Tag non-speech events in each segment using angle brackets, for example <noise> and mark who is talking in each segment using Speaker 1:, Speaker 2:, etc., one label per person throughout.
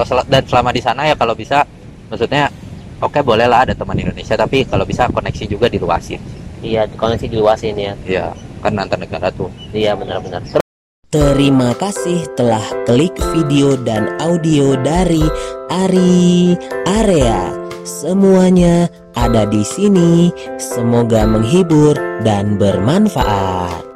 Speaker 1: kalau sel- dan selama di sana ya kalau bisa maksudnya oke boleh lah ada teman Indonesia tapi kalau bisa koneksi juga diluasin
Speaker 2: iya koneksi diluasin ya
Speaker 1: ya kan antar negara tuh
Speaker 2: iya benar-benar
Speaker 3: Terima kasih telah klik video dan audio dari Ari Area. Semuanya ada di sini. Semoga menghibur dan bermanfaat.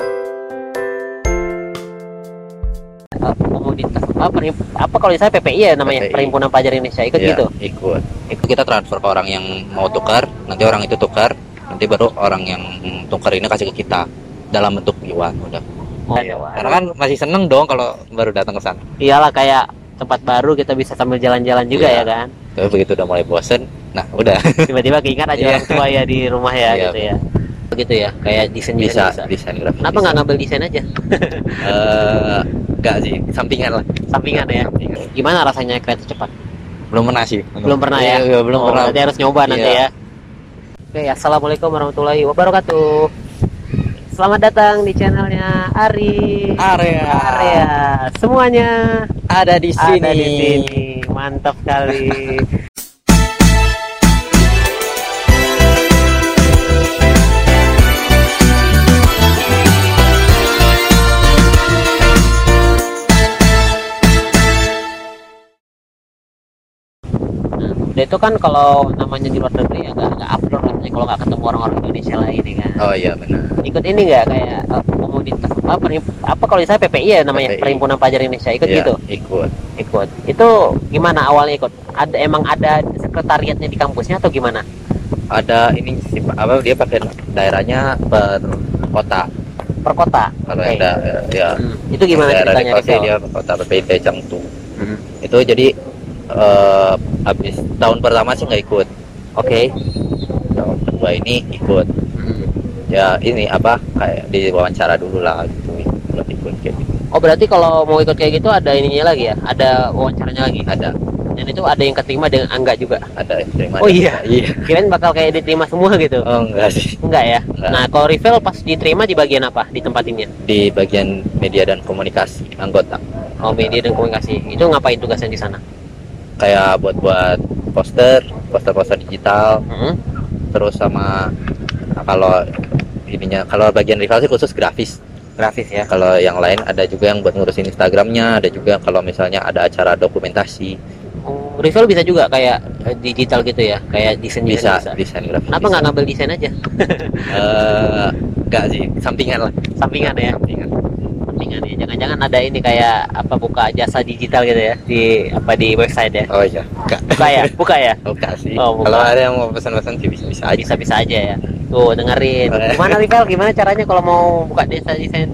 Speaker 2: Komoditas apa perim- apa kalau saya PPI ya namanya
Speaker 1: PPI.
Speaker 2: Perhimpunan Pelajar Indonesia ikut
Speaker 1: Ya,
Speaker 2: gitu
Speaker 1: ikut itu kita transfer ke orang yang mau tukar nanti orang itu tukar nanti baru orang yang tukar ini kasih ke kita dalam bentuk yuan udah
Speaker 2: oh,
Speaker 1: Iya. karena kan masih seneng dong kalau baru datang ke sana
Speaker 2: iyalah kayak tempat baru kita bisa sambil jalan-jalan juga
Speaker 1: Iya.
Speaker 2: ya kan
Speaker 1: tapi begitu udah mulai bosen nah udah
Speaker 2: tiba-tiba keingat aja
Speaker 1: Iya.
Speaker 2: orang tua ya di rumah ya
Speaker 1: Iya.
Speaker 2: gitu ya begitu ya kayak desain
Speaker 1: bisa
Speaker 2: bisa,
Speaker 1: desain grafis
Speaker 2: kenapa nggak ngambil desain aja? <laughs>
Speaker 1: Eh, nggak sih sampingan lah.
Speaker 2: Sampingan ya? Gimana rasanya kereta cepat?
Speaker 1: Belum pernah sih
Speaker 2: belum. Pernah ya?
Speaker 1: Iya, belum
Speaker 2: Oh,
Speaker 1: pernah.
Speaker 2: berarti harus nyoba nanti
Speaker 1: Iya.
Speaker 2: ya. Oke assalamualaikum warahmatullahi wabarakatuh. Selamat datang di channelnya Ari.
Speaker 1: Area.
Speaker 2: Area. Semuanya
Speaker 1: ada di sini
Speaker 2: ada di sini. mantap kali <laughs> Nah, itu kan kalau namanya di luar negeri agak agak upload rasanya kalau nggak ketemu orang-orang Indonesia lain ya kan.
Speaker 1: oh iya benar
Speaker 2: Ikut ini nggak kayak eh, komoditas apa perim- apa kalau saya PPI ya namanya
Speaker 1: PPI.
Speaker 2: Perhimpunan Pelajar Indonesia ikut
Speaker 1: Iya,
Speaker 2: gitu.
Speaker 1: ikut
Speaker 2: Ikut. Itu gimana awalnya ikut? Ada emang ada sekretariatnya di kampusnya atau gimana?
Speaker 1: ada ini apa dia pakai daerahnya per kota
Speaker 2: Per kota.
Speaker 1: kalau
Speaker 2: Oke.
Speaker 1: ada ya
Speaker 2: Hmm. Itu gimana
Speaker 1: daerah
Speaker 2: ceritanya
Speaker 1: di Kosei,
Speaker 2: Rizal?
Speaker 1: dia kota PPT Cangtu
Speaker 2: Hmm.
Speaker 1: itu jadi eh habis tahun pertama sih nggak ikut
Speaker 2: Oke.
Speaker 1: tahun kedua ini ikut
Speaker 2: Hmm.
Speaker 1: ya ini apa kayak diwawancara dulu lah gitu buat ikut kayak gitu
Speaker 2: Oh berarti kalau mau ikut kayak gitu ada ininya lagi ya? Ada wawancaranya lagi?
Speaker 1: ada
Speaker 2: Dan itu ada yang keterima dengan enggak juga?
Speaker 1: ada yang terima
Speaker 2: Oh iya?
Speaker 1: iya
Speaker 2: Kirain bakal kayak diterima semua gitu?
Speaker 1: oh enggak sih
Speaker 2: Enggak ya?
Speaker 1: Enggak.
Speaker 2: Nah kalau refill pas diterima di bagian apa? Ditempatinnya?
Speaker 1: di bagian media dan komunikasi anggota
Speaker 2: Oh media dan komunikasi. Itu ngapain tugasnya di sana?
Speaker 1: Kayak buat buat poster poster-poster digital
Speaker 2: Hmm.
Speaker 1: terus sama kalau ininya kalau bagian rival sih khusus grafis
Speaker 2: Grafis ya?
Speaker 1: kalau yang lain ada juga yang buat ngurusin Instagramnya ada juga kalau misalnya ada acara dokumentasi
Speaker 2: Oh, refill bisa juga kayak eh, digital gitu ya? Kayak desain
Speaker 1: bisa
Speaker 2: bisa.
Speaker 1: desain grafis
Speaker 2: Kenapa nggak ngambil desain aja?
Speaker 1: Eh, enggak sih sampingan lah
Speaker 2: Sampingan ya?
Speaker 1: sampingan
Speaker 2: Sampingan ya? Jangan-jangan ada ini kayak apa buka jasa digital gitu ya? Di apa di website ya?
Speaker 1: oh iya. Enggak
Speaker 2: Buka ya? Buka ya?
Speaker 1: enggak sih.
Speaker 2: Oh,
Speaker 1: kalau ada yang mau pesan-pesan sih bisa bisa aja.
Speaker 2: Bisa-bisa aja ya. Tuh dengerin. Gimana Rival? Gimana caranya kalau mau buka desa desain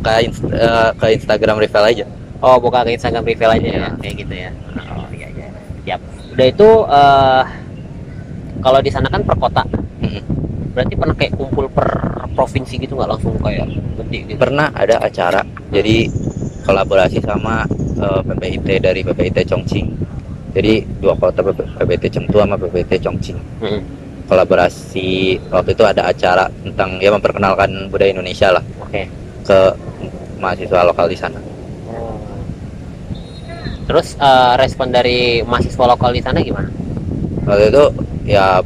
Speaker 1: ke, inst- eh, ke Instagram rival aja.
Speaker 2: Oh buka ke Instagram Rival aja ya?
Speaker 1: Iya.
Speaker 2: kayak gitu ya? Oh iya iya. Siap. Udah itu eh kalau di sana kan per kota. Berarti pernah kayak kumpul per provinsi gitu nggak langsung kayak gede gitu.
Speaker 1: Pernah ada acara jadi kolaborasi sama eh, PPIT dari PPIT Chongqing. Jadi dua kota PPIT Chengdu sama PPIT Chongqing.
Speaker 2: Mm-mm.
Speaker 1: kolaborasi waktu itu ada acara tentang ya memperkenalkan budaya Indonesia lah
Speaker 2: oke.
Speaker 1: ke mahasiswa lokal di sana.
Speaker 2: Terus eh, respon dari mahasiswa lokal di sana gimana?
Speaker 1: Waktu itu ya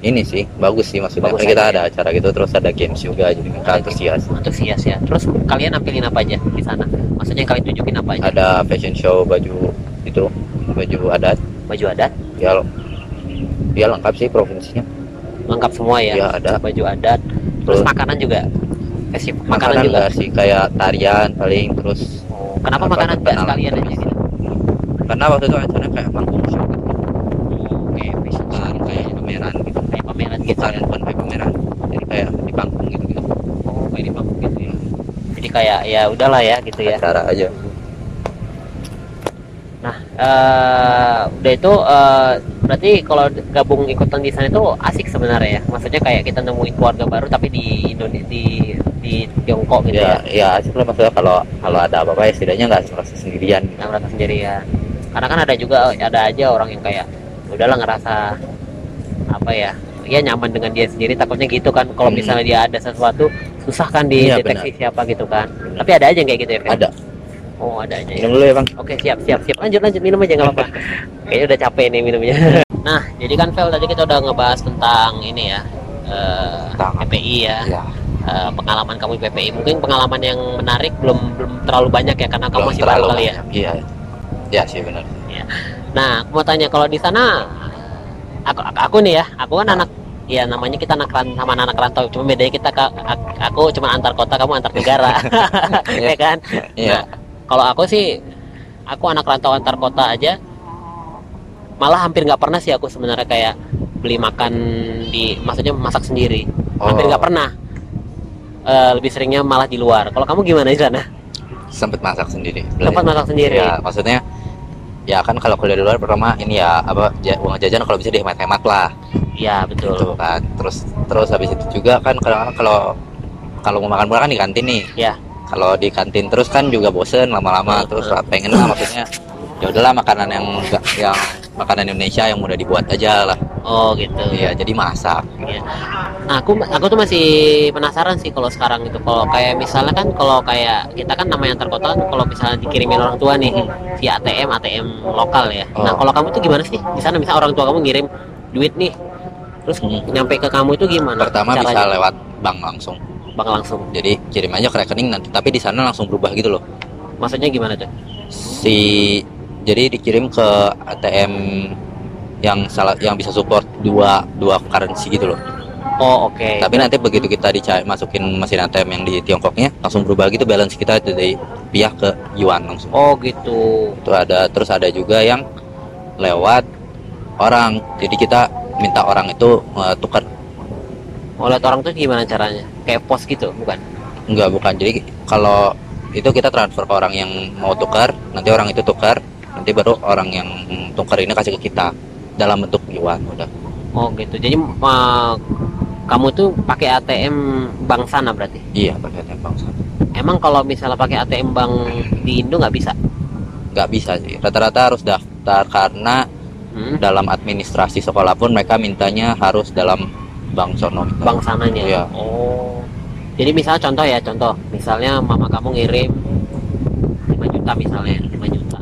Speaker 1: ini sih bagus sih maksudnya.
Speaker 2: Bagus
Speaker 1: kita
Speaker 2: aja
Speaker 1: ada acara gitu terus ada games juga jadi mereka antusias.
Speaker 2: antusias ya. Terus kalian nampilin apa aja di sana? Maksudnya yang kalian tunjukin apa aja?
Speaker 1: Ada fashion show baju itu. Baju adat.
Speaker 2: Baju adat?
Speaker 1: Ya ya lengkap sih provinsinya.
Speaker 2: Lengkap semua ya,
Speaker 1: ya ada.
Speaker 2: Baju adat. Terus
Speaker 1: Terus-
Speaker 2: makanan juga? Kasih makanan,
Speaker 1: makanan
Speaker 2: juga?
Speaker 1: sih kayak tarian paling terus
Speaker 2: Oh, kenapa
Speaker 1: Apa,
Speaker 2: makanan enggak sekalian aja gitu?
Speaker 1: Karena waktu itu acaranya kayak manggung show gitu.
Speaker 2: oke fashion show
Speaker 1: bukan
Speaker 2: gitu
Speaker 1: kayak
Speaker 2: ya.
Speaker 1: pameran gitu
Speaker 2: kayak pameran gitu
Speaker 1: bukan bukan kayak pameran jadi kayak di panggung gitu gitu
Speaker 2: oh kayak di panggung gitu ya. Jadi kayak ya udahlah ya gitu ya.
Speaker 1: Acara aja.
Speaker 2: Nah eh udah itu eh, berarti kalau gabung ikutan di sana itu asik sebenarnya ya. Maksudnya kayak kita nemuin keluarga baru tapi di Indonesia di di Tiongkok gitu ya,
Speaker 1: ya. ya asik lah maksudnya kalau kalau ada apa-apa ya setidaknya nggak merasa sendirian.
Speaker 2: Yang merasa sendirian. Karena kan ada juga ada aja orang yang kayak udahlah ngerasa apa ya ya nyaman dengan dia sendiri takutnya gitu kan kalau
Speaker 1: Hmm.
Speaker 2: misalnya dia ada sesuatu susah kan
Speaker 1: Iya,
Speaker 2: dideteksi siapa gitu kan tapi ada aja yang kayak gitu ya Fer?
Speaker 1: ada
Speaker 2: Oh adanya ya.
Speaker 1: minum dulu ya bang
Speaker 2: Oke siap siap siap lanjut lanjut minum aja nggak apa-apa. <laughs> Kayaknya udah capek nih minumnya. <laughs> nah jadi kan Vel tadi kita udah ngebahas tentang ini ya eh,
Speaker 1: Tentang apa?
Speaker 2: PPI ya.
Speaker 1: ya
Speaker 2: Eh, pengalaman kamu di PPI mungkin pengalaman yang menarik belum belum terlalu banyak ya karena kamu
Speaker 1: belum
Speaker 2: masih baru kali ya.
Speaker 1: iya ya sih benar
Speaker 2: Nah aku mau tanya kalau di sana aku aku, aku nih ya aku kan anak ya namanya kita anak sama anak rantau. Cuma bedanya kita aku cuma antar kota kamu antar negara. <laughs> Ya kan?
Speaker 1: Iya.
Speaker 2: Nah, kalau aku sih aku anak rantau antar kota aja. Malah hampir nggak pernah sih aku sebenarnya kayak beli makan di maksudnya masak sendiri. Hampir
Speaker 1: Oh.
Speaker 2: nggak pernah. Eh, lebih seringnya malah di luar. Kalau kamu gimana di sana
Speaker 1: sempet masak sendiri.
Speaker 2: Tempat masak sendiri?
Speaker 1: Ya maksudnya ya kan kalau kuliah di luar pertama ini ya apa uang jajan kalau bisa dihemat-hemat lah
Speaker 2: Iya betul
Speaker 1: gitu kan terus terus habis itu juga kan kalau kalau kalau mau makan murah kan di kantin nih
Speaker 2: Ya.
Speaker 1: kalau di kantin terus kan juga bosen lama-lama terus pengen lah maksudnya ya udahlah makanan yang enggak yang makanan Indonesia yang mudah dibuat aja lah
Speaker 2: oh gitu
Speaker 1: iya jadi masak
Speaker 2: Iya. Nah, aku aku tuh masih penasaran sih kalau sekarang itu kalau kayak misalnya kan kalau kayak kita kan namanya antar kota kan kalau misalnya dikirimin orang tua nih via ATM ATM lokal ya. Nah,
Speaker 1: Oh.
Speaker 2: kalau kamu tuh gimana sih? Di sana misalnya orang tua kamu ngirim duit nih. Terus
Speaker 1: Hmm.
Speaker 2: nyampe ke kamu itu gimana?
Speaker 1: pertama bisa
Speaker 2: caranya?
Speaker 1: lewat bank langsung
Speaker 2: Bang langsung.
Speaker 1: jadi kirim aja ke rekening nanti tapi di sana langsung berubah gitu loh
Speaker 2: Maksudnya gimana tuh?
Speaker 1: si jadi dikirim ke ATM yang salah yang bisa support dua dua currency gitu loh.
Speaker 2: Oh, oke.
Speaker 1: Tapi nanti begitu kita dicari masukin mesin ATM yang di Tiongkoknya langsung berubah gitu balance kita dari rupiah ke yuan langsung.
Speaker 2: Oh, gitu.
Speaker 1: Itu ada terus ada juga yang lewat orang. Jadi kita minta orang itu eh, tukar
Speaker 2: lihat orang tuh gimana caranya? Kayak pos gitu, bukan?
Speaker 1: enggak bukan. Jadi kalau itu kita transfer ke orang yang mau tukar, nanti orang itu tukar, nanti baru orang yang tukar ini kasih ke kita dalam bentuk yuan udah.
Speaker 2: Oh, gitu. Jadi eh, kamu tuh pakai ATM bank sana berarti?
Speaker 1: Iya pakai ATM bangsa.
Speaker 2: Emang kalau misalnya pakai ATM bank di Indo nggak bisa?
Speaker 1: Nggak bisa sih. Rata-rata harus daftar karena
Speaker 2: Hmm?
Speaker 1: dalam administrasi sekolah pun mereka mintanya harus dalam bank sono. gitu.
Speaker 2: Bank sananya.
Speaker 1: Iya.
Speaker 2: Oh. Jadi misalnya contoh ya, contoh. Misalnya mama kamu ngirim 5 juta misalnya, 5 juta.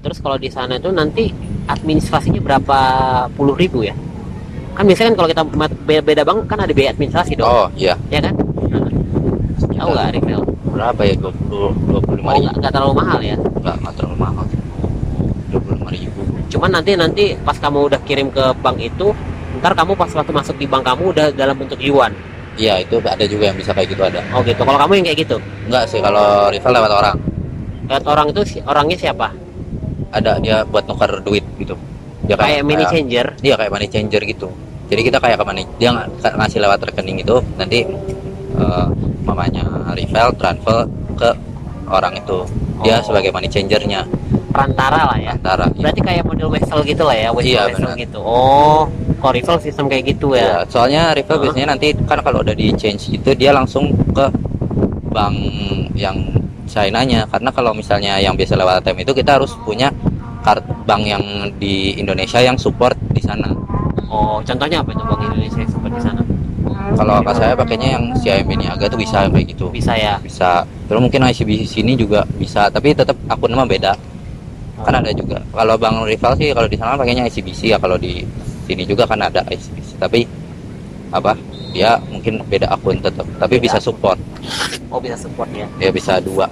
Speaker 2: Terus kalau di sana itu nanti administrasinya berapa puluh ribu ya? Kan biasanya kan kalau kita beda bank kan ada biaya administrasi dong,
Speaker 1: Oh iya.
Speaker 2: ya kan? Tahu nggak Rifel?
Speaker 1: Berapa ya? 20 25
Speaker 2: Oh,
Speaker 1: ribu.
Speaker 2: nggak nggak terlalu mahal ya.
Speaker 1: Nggak terlalu mahal. 25 ribu.
Speaker 2: Cuman nanti nanti pas kamu udah kirim ke bank itu, ntar kamu pas waktu masuk di bank kamu udah dalam bentuk yuan.
Speaker 1: Iya itu ada juga yang bisa kayak gitu ada.
Speaker 2: Oh gitu. Kalau kamu yang kayak gitu,
Speaker 1: Enggak sih kalau rival lewat orang.
Speaker 2: lihat orang itu si- orangnya siapa?
Speaker 1: Ada dia buat nuker duit gitu. Dia
Speaker 2: Kayak mini changer.
Speaker 1: Iya kayak money changer gitu. Jadi kita kayak ke money dia ng- ngasih lewat rekening itu nanti eh, mamanya rival transfer ke orang itu. Dia
Speaker 2: Oh.
Speaker 1: sebagai money changernya
Speaker 2: perantara lah ya.
Speaker 1: antara.
Speaker 2: Berarti kayak model wesel gitu lah ya, wesel
Speaker 1: Iya,
Speaker 2: wesel gitu. Oh, kalau rival sistem kayak gitu
Speaker 1: Ya,
Speaker 2: ya.
Speaker 1: soalnya rival
Speaker 2: Heeh.
Speaker 1: biasanya nanti kan kalau udah di change gitu dia langsung ke bank yang China-nya karena kalau misalnya yang biasa lewat ATM itu kita harus punya kartu bank yang di Indonesia yang support di sana.
Speaker 2: Oh, contohnya apa itu Bang Indonesia yang seperti sana?
Speaker 1: Kalau kakak saya pakainya yang CIMB Niaga tuh bisa kayak gitu.
Speaker 2: Bisa ya.
Speaker 1: Bisa. Terus mungkin ICBC sini juga bisa, tapi tetap akun nama beda. Kan ada juga. Kalau bank rival sih kalau di sana pakainya ICBC ya kalau di sini juga kan ada ICBC. Tapi apa? Dia mungkin beda akun tetap, tapi
Speaker 2: Beda
Speaker 1: bisa support.
Speaker 2: Oh, bisa support ya.
Speaker 1: Dia bisa dua.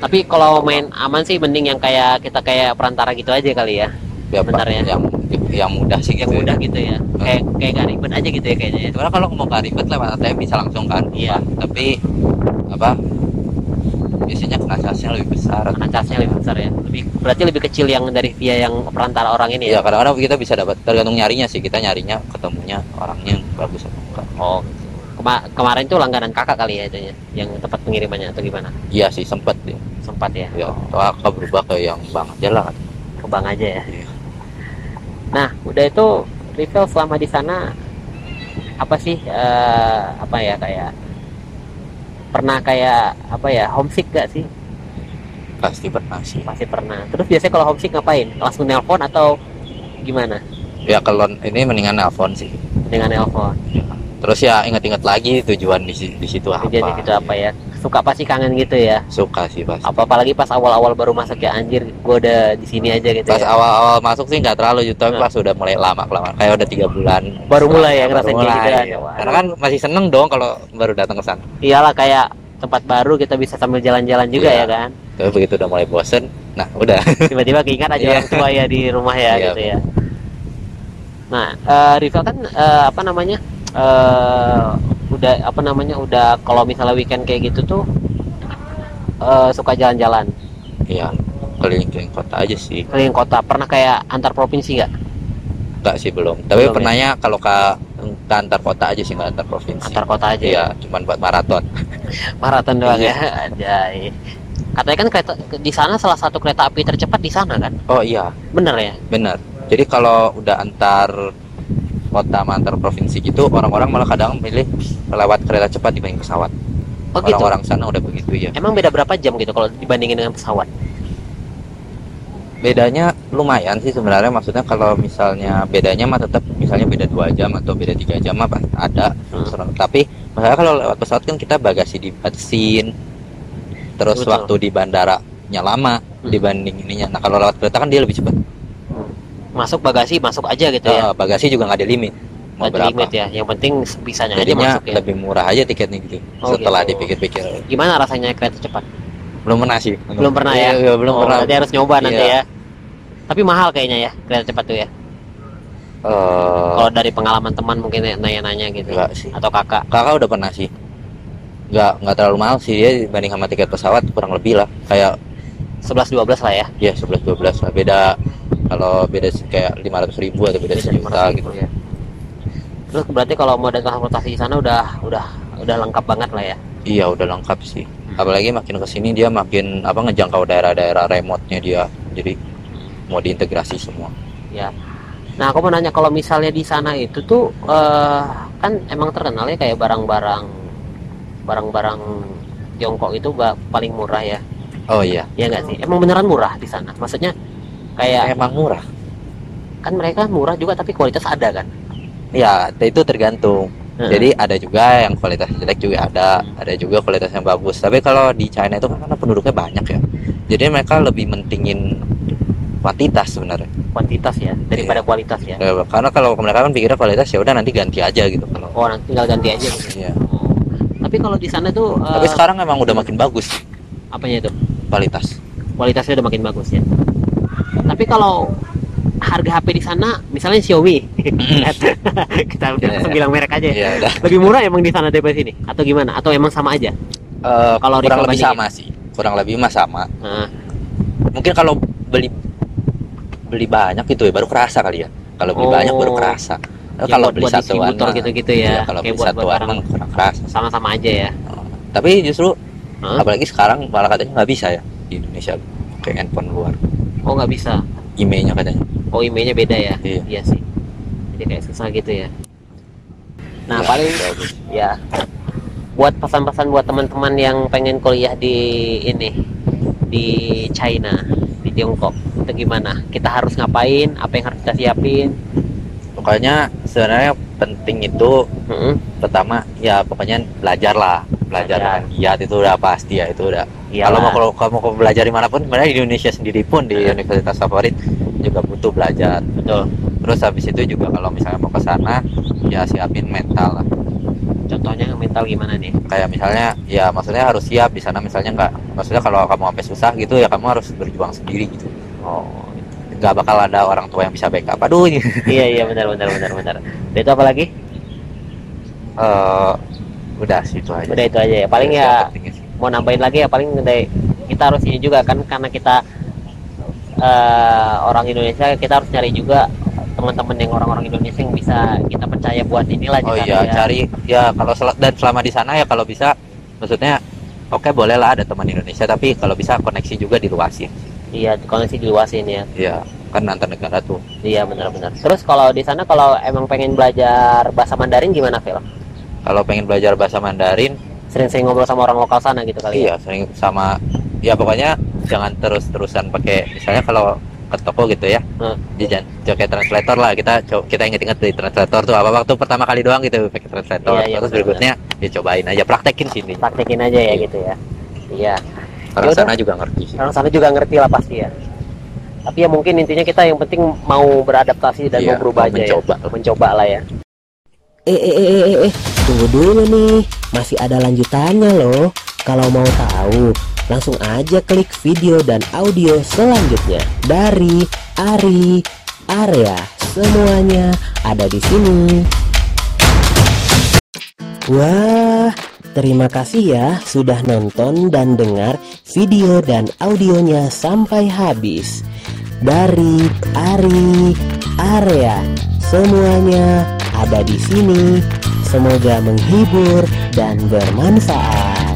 Speaker 2: Tapi kalau main aman sih mending yang kayak kita kayak perantara gitu aja kali ya.
Speaker 1: Ya,
Speaker 2: Bentar
Speaker 1: Pak,
Speaker 2: ya.
Speaker 1: yang yang mudah sih
Speaker 2: Yang
Speaker 1: gitu.
Speaker 2: mudah gitu ya. Kayak kayak gak ribet aja gitu ya kayaknya. ya.
Speaker 1: Sebenarnya kalau mau nggak ribet lewat ATM bisa langsung kan.
Speaker 2: Iya.
Speaker 1: Tapi apa? Biasanya kena charge-nya lebih besar.
Speaker 2: Charge-nya lebih besar ya. Lebih berarti lebih kecil yang dari via yang perantara orang ini
Speaker 1: Iya,
Speaker 2: ya.
Speaker 1: kadang-kadang kita bisa dapat tergantung nyarinya sih. Kita nyarinya ketemunya orangnya yang bagus atau enggak.
Speaker 2: Oh. Kema- kemarin tuh langganan kakak kali ya itunya, yang tempat pengirimannya atau gimana?
Speaker 1: Iya sih sempet dia.
Speaker 2: Sempat ya.
Speaker 1: Ya, soalnya kakak berubah ke yang bang aja lah.
Speaker 2: Ke bank aja ya.
Speaker 1: Iya.
Speaker 2: Nah, udah itu Rivel selama di sana apa sih eh, apa ya kayak pernah kayak apa ya homesick gak sih?
Speaker 1: Pasti pernah sih.
Speaker 2: Pasti pernah. Terus biasanya kalau homesick ngapain? Langsung nelpon atau gimana?
Speaker 1: Ya kalau ini mendingan nelpon sih.
Speaker 2: Dengan nelpon.
Speaker 1: Terus ya inget-inget lagi tujuan di, di situ apa.
Speaker 2: Jadi itu apa ya? Suka pasti kangen gitu ya?
Speaker 1: Suka sih pas
Speaker 2: apa apalagi pas awal-awal baru masuk ya anjir gue udah di sini aja gitu
Speaker 1: pas
Speaker 2: ya.
Speaker 1: awal-awal masuk sih nggak terlalu gitu tapi
Speaker 2: Nah.
Speaker 1: pas udah mulai lama kelamaan. Kayak udah tiga bulan.
Speaker 2: Baru mulai ya ngerasain kayak gitu kan.
Speaker 1: karena kan masih seneng dong kalau baru datang ke sana.
Speaker 2: Iyalah kayak tempat baru kita bisa sambil jalan-jalan juga
Speaker 1: Iya.
Speaker 2: ya kan.
Speaker 1: Tapi begitu udah mulai bosen nah udah. <laughs>
Speaker 2: Tiba-tiba keingat aja
Speaker 1: Iya.
Speaker 2: orang tua ya di rumah ya
Speaker 1: Iya,
Speaker 2: gitu ya. nah eh Rival kan eh, apa namanya eh udah apa namanya udah kalau misalnya weekend kayak gitu tuh eh, suka jalan-jalan.
Speaker 1: Iya keliling-keliling kota aja sih.
Speaker 2: Keliling kota. Pernah kayak antar provinsi nggak?
Speaker 1: Enggak sih belum. Tapi
Speaker 2: Belum ya?
Speaker 1: pernahnya kalau ke, ke antar kota aja sih nggak antar provinsi.
Speaker 2: Antar kota aja
Speaker 1: iya
Speaker 2: ya
Speaker 1: cuman buat maraton. <laughs>
Speaker 2: Maraton doang
Speaker 1: Iya.
Speaker 2: ya Anjay. katanya kan kereta di sana salah satu kereta api tercepat di sana kan?
Speaker 1: Oh iya.
Speaker 2: Bener ya?
Speaker 1: Benar jadi kalau udah antar kota antar provinsi gitu orang-orang malah kadang milih lewat kereta cepat dibanding pesawat.
Speaker 2: Oh gitu?
Speaker 1: Orang-orang sana udah begitu ya
Speaker 2: emang beda berapa jam gitu kalau dibandingin dengan pesawat?
Speaker 1: Bedanya lumayan sih sebenarnya maksudnya kalau misalnya bedanya mah tetap misalnya beda dua jam atau beda tiga jam pasti ada.
Speaker 2: Hmm.
Speaker 1: tapi masalah kalau lewat pesawat kan kita bagasi dibatasin terus
Speaker 2: Betul.
Speaker 1: waktu di bandaranya lama
Speaker 2: Hmm.
Speaker 1: dibanding ininya. Nah kalau lewat kereta kan dia lebih cepat
Speaker 2: masuk bagasi masuk aja gitu ya.
Speaker 1: Bagasi juga nggak ada limit. Mau
Speaker 2: ada
Speaker 1: berapa?
Speaker 2: limit ya yang penting bisanya aja masuk ya.
Speaker 1: lebih murah aja tiketnya gitu
Speaker 2: Oh,
Speaker 1: setelah
Speaker 2: gitu.
Speaker 1: dipikir-pikir.
Speaker 2: Gimana rasanya kereta cepat?
Speaker 1: Belum pernah sih.
Speaker 2: Belum pernah ya?
Speaker 1: Iya, belum
Speaker 2: Oh,
Speaker 1: pernah.
Speaker 2: berarti harus nyoba nanti
Speaker 1: Iya.
Speaker 2: ya. Tapi mahal kayaknya ya kereta cepat tuh ya.
Speaker 1: Eh,
Speaker 2: kalau dari pengalaman teman mungkin ya, nanya-nanya gitu.
Speaker 1: Enggak sih.
Speaker 2: Atau kakak?
Speaker 1: Kakak udah pernah sih. Nggak nggak terlalu mahal sih dia dibanding sama tiket pesawat kurang lebih lah. Kayak
Speaker 2: 11-12 lah ya.
Speaker 1: Ya 11 12 lah. Beda kalau beda kayak 500 ribu atau beda sejuta
Speaker 2: 500
Speaker 1: gitu.
Speaker 2: ya. terus berarti kalau moda transportasi di sana udah udah udah lengkap banget lah ya?
Speaker 1: Iya udah lengkap sih. Apalagi makin ke sini dia makin apa ngejangkau daerah-daerah remote-nya dia. Jadi mau diintegrasi semua.
Speaker 2: Ya nah aku mau nanya kalau misalnya di sana itu tuh eh, kan emang terkenal ya kayak barang-barang barang-barang Tiongkok itu paling murah ya
Speaker 1: oh iya.
Speaker 2: Ya nggak sih? Emang beneran murah di sana? Maksudnya kayak
Speaker 1: emang murah.
Speaker 2: Kan mereka murah juga tapi kualitas ada kan?
Speaker 1: Ya itu tergantung.
Speaker 2: Heeh.
Speaker 1: jadi ada juga yang kualitas jelek juga ada. Ada juga kualitas yang bagus. Tapi kalau di China itu kan karena penduduknya banyak ya. Jadi mereka lebih mentingin kuantitas sebenarnya.
Speaker 2: Kuantitas ya daripada kualitas ya?
Speaker 1: Ya, karena kalau mereka kan pikirnya kualitas ya udah nanti ganti aja gitu kalau
Speaker 2: oh nanti tinggal ganti aja gitu.
Speaker 1: Iya.
Speaker 2: Oh. tapi kalau di sana tuh
Speaker 1: tapi sekarang memang udah makin bagus.
Speaker 2: Apanya itu
Speaker 1: kualitas.
Speaker 2: Kualitasnya udah makin bagus ya. Tapi kalau harga HP di sana misalnya Xiaomi. <laughs> Kita udah
Speaker 1: Iya,
Speaker 2: langsung
Speaker 1: iya.
Speaker 2: bilang merek aja ya.
Speaker 1: ya udah.
Speaker 2: Lebih murah emang di sana daripada sini atau gimana? Atau emang sama aja?
Speaker 1: Eh,
Speaker 2: Kalau
Speaker 1: kurang lebih
Speaker 2: bandingin.
Speaker 1: sama sih. Kurang lebih mah sama.
Speaker 2: Nah,
Speaker 1: mungkin kalau beli beli banyak gitu ya baru kerasa kali ya. Kalau beli
Speaker 2: Oh.
Speaker 1: banyak baru kerasa. Eh,
Speaker 2: Ya,
Speaker 1: kalau
Speaker 2: buat-
Speaker 1: beli
Speaker 2: buat
Speaker 1: satuan mah-
Speaker 2: gitu-gitu ya,
Speaker 1: iya, kalau
Speaker 2: kayak
Speaker 1: beli
Speaker 2: buat-
Speaker 1: satuan kurang kerasa.
Speaker 2: sama-sama aja ya.
Speaker 1: Tapi justru Apalagi sekarang malah katanya nggak bisa ya di Indonesia kayak handphone luar.
Speaker 2: Oh nggak bisa?
Speaker 1: Emailnya katanya.
Speaker 2: Oh emailnya beda ya?
Speaker 1: Iya.
Speaker 2: sih. Jadi kayak susah gitu ya. Nah
Speaker 1: Ya,
Speaker 2: paling
Speaker 1: bagus.
Speaker 2: ya buat pesan-pesan buat teman-teman yang pengen kuliah di ini di China di Tiongkok itu gimana? Kita harus ngapain? Apa yang harus kita siapin?
Speaker 1: Pokoknya sebenarnya penting itu
Speaker 2: Mm-mm.
Speaker 1: pertama ya pokoknya belajar lah belajar dengan giat itu udah pasti ya itu udah.
Speaker 2: Iyalah.
Speaker 1: kalau mau kalau kamu mau belajar di mana pun sebenarnya di Indonesia sendiri pun di
Speaker 2: Iya.
Speaker 1: universitas favorit juga butuh belajar.
Speaker 2: Betul.
Speaker 1: Terus habis itu juga kalau misalnya mau ke sana ya siapin mental lah.
Speaker 2: Contohnya mental gimana nih?
Speaker 1: Kayak misalnya ya maksudnya harus siap di sana misalnya nggak. Maksudnya kalau kamu sampai susah gitu ya kamu harus berjuang sendiri gitu.
Speaker 2: Oh.
Speaker 1: Nggak bakal ada orang tua yang bisa backup. Aduh ini.
Speaker 2: Iya iya benar benar benar benar. Itu apa lagi?
Speaker 1: Eh, udah sih itu aja.
Speaker 2: Udah itu aja ya. Paling
Speaker 1: Itu
Speaker 2: ya mau nambahin lagi ya paling dari kita harus ini juga kan karena kita eh, orang Indonesia kita harus cari juga teman-teman yang orang-orang Indonesia yang bisa kita percaya buat inilah
Speaker 1: oh iya
Speaker 2: ya.
Speaker 1: cari ya kalau sel- dan selama di sana ya kalau bisa maksudnya oke boleh lah ada teman Indonesia tapi kalau bisa koneksi juga diluasin
Speaker 2: iya koneksi diluasin ya.
Speaker 1: Iya kan antar negara tuh.
Speaker 2: Iya benar-benar. Terus kalau di sana kalau emang pengen belajar bahasa Mandarin gimana Phil
Speaker 1: kalau pengen belajar bahasa Mandarin
Speaker 2: sering-sering ngobrol sama orang lokal sana gitu kali ya?
Speaker 1: iya sering sama ya pokoknya jangan terus-terusan pakai misalnya kalau ke toko gitu ya
Speaker 2: Hmm.
Speaker 1: jajan pakai translator lah kita kita inget-inget di translator tuh apa waktu pertama kali doang gitu pakai translator.
Speaker 2: Iya, iya,
Speaker 1: terus berikutnya ya cobain aja praktekin sini
Speaker 2: praktekin aja ya
Speaker 1: Iya.
Speaker 2: gitu ya. Iya.
Speaker 1: Orang
Speaker 2: Yaudah.
Speaker 1: sana juga ngerti sih.
Speaker 2: Orang sana juga ngerti lah pasti ya. Tapi ya mungkin intinya kita yang penting mau beradaptasi dan
Speaker 1: Iya,
Speaker 2: mau berubah
Speaker 1: mau
Speaker 2: aja
Speaker 1: mencoba.
Speaker 2: ya mencoba lah ya
Speaker 3: Eh, eh, eh, eh, eh, tunggu dulu nih. Masih ada lanjutannya loh. Kalau mau tahu, langsung aja klik video dan audio selanjutnya dari Ari Area. Semuanya ada di sini. Wah, terima kasih ya sudah nonton dan dengar video dan audionya sampai habis. Dari Ari Area. Semuanya ada di sini. Semoga menghibur dan bermanfaat.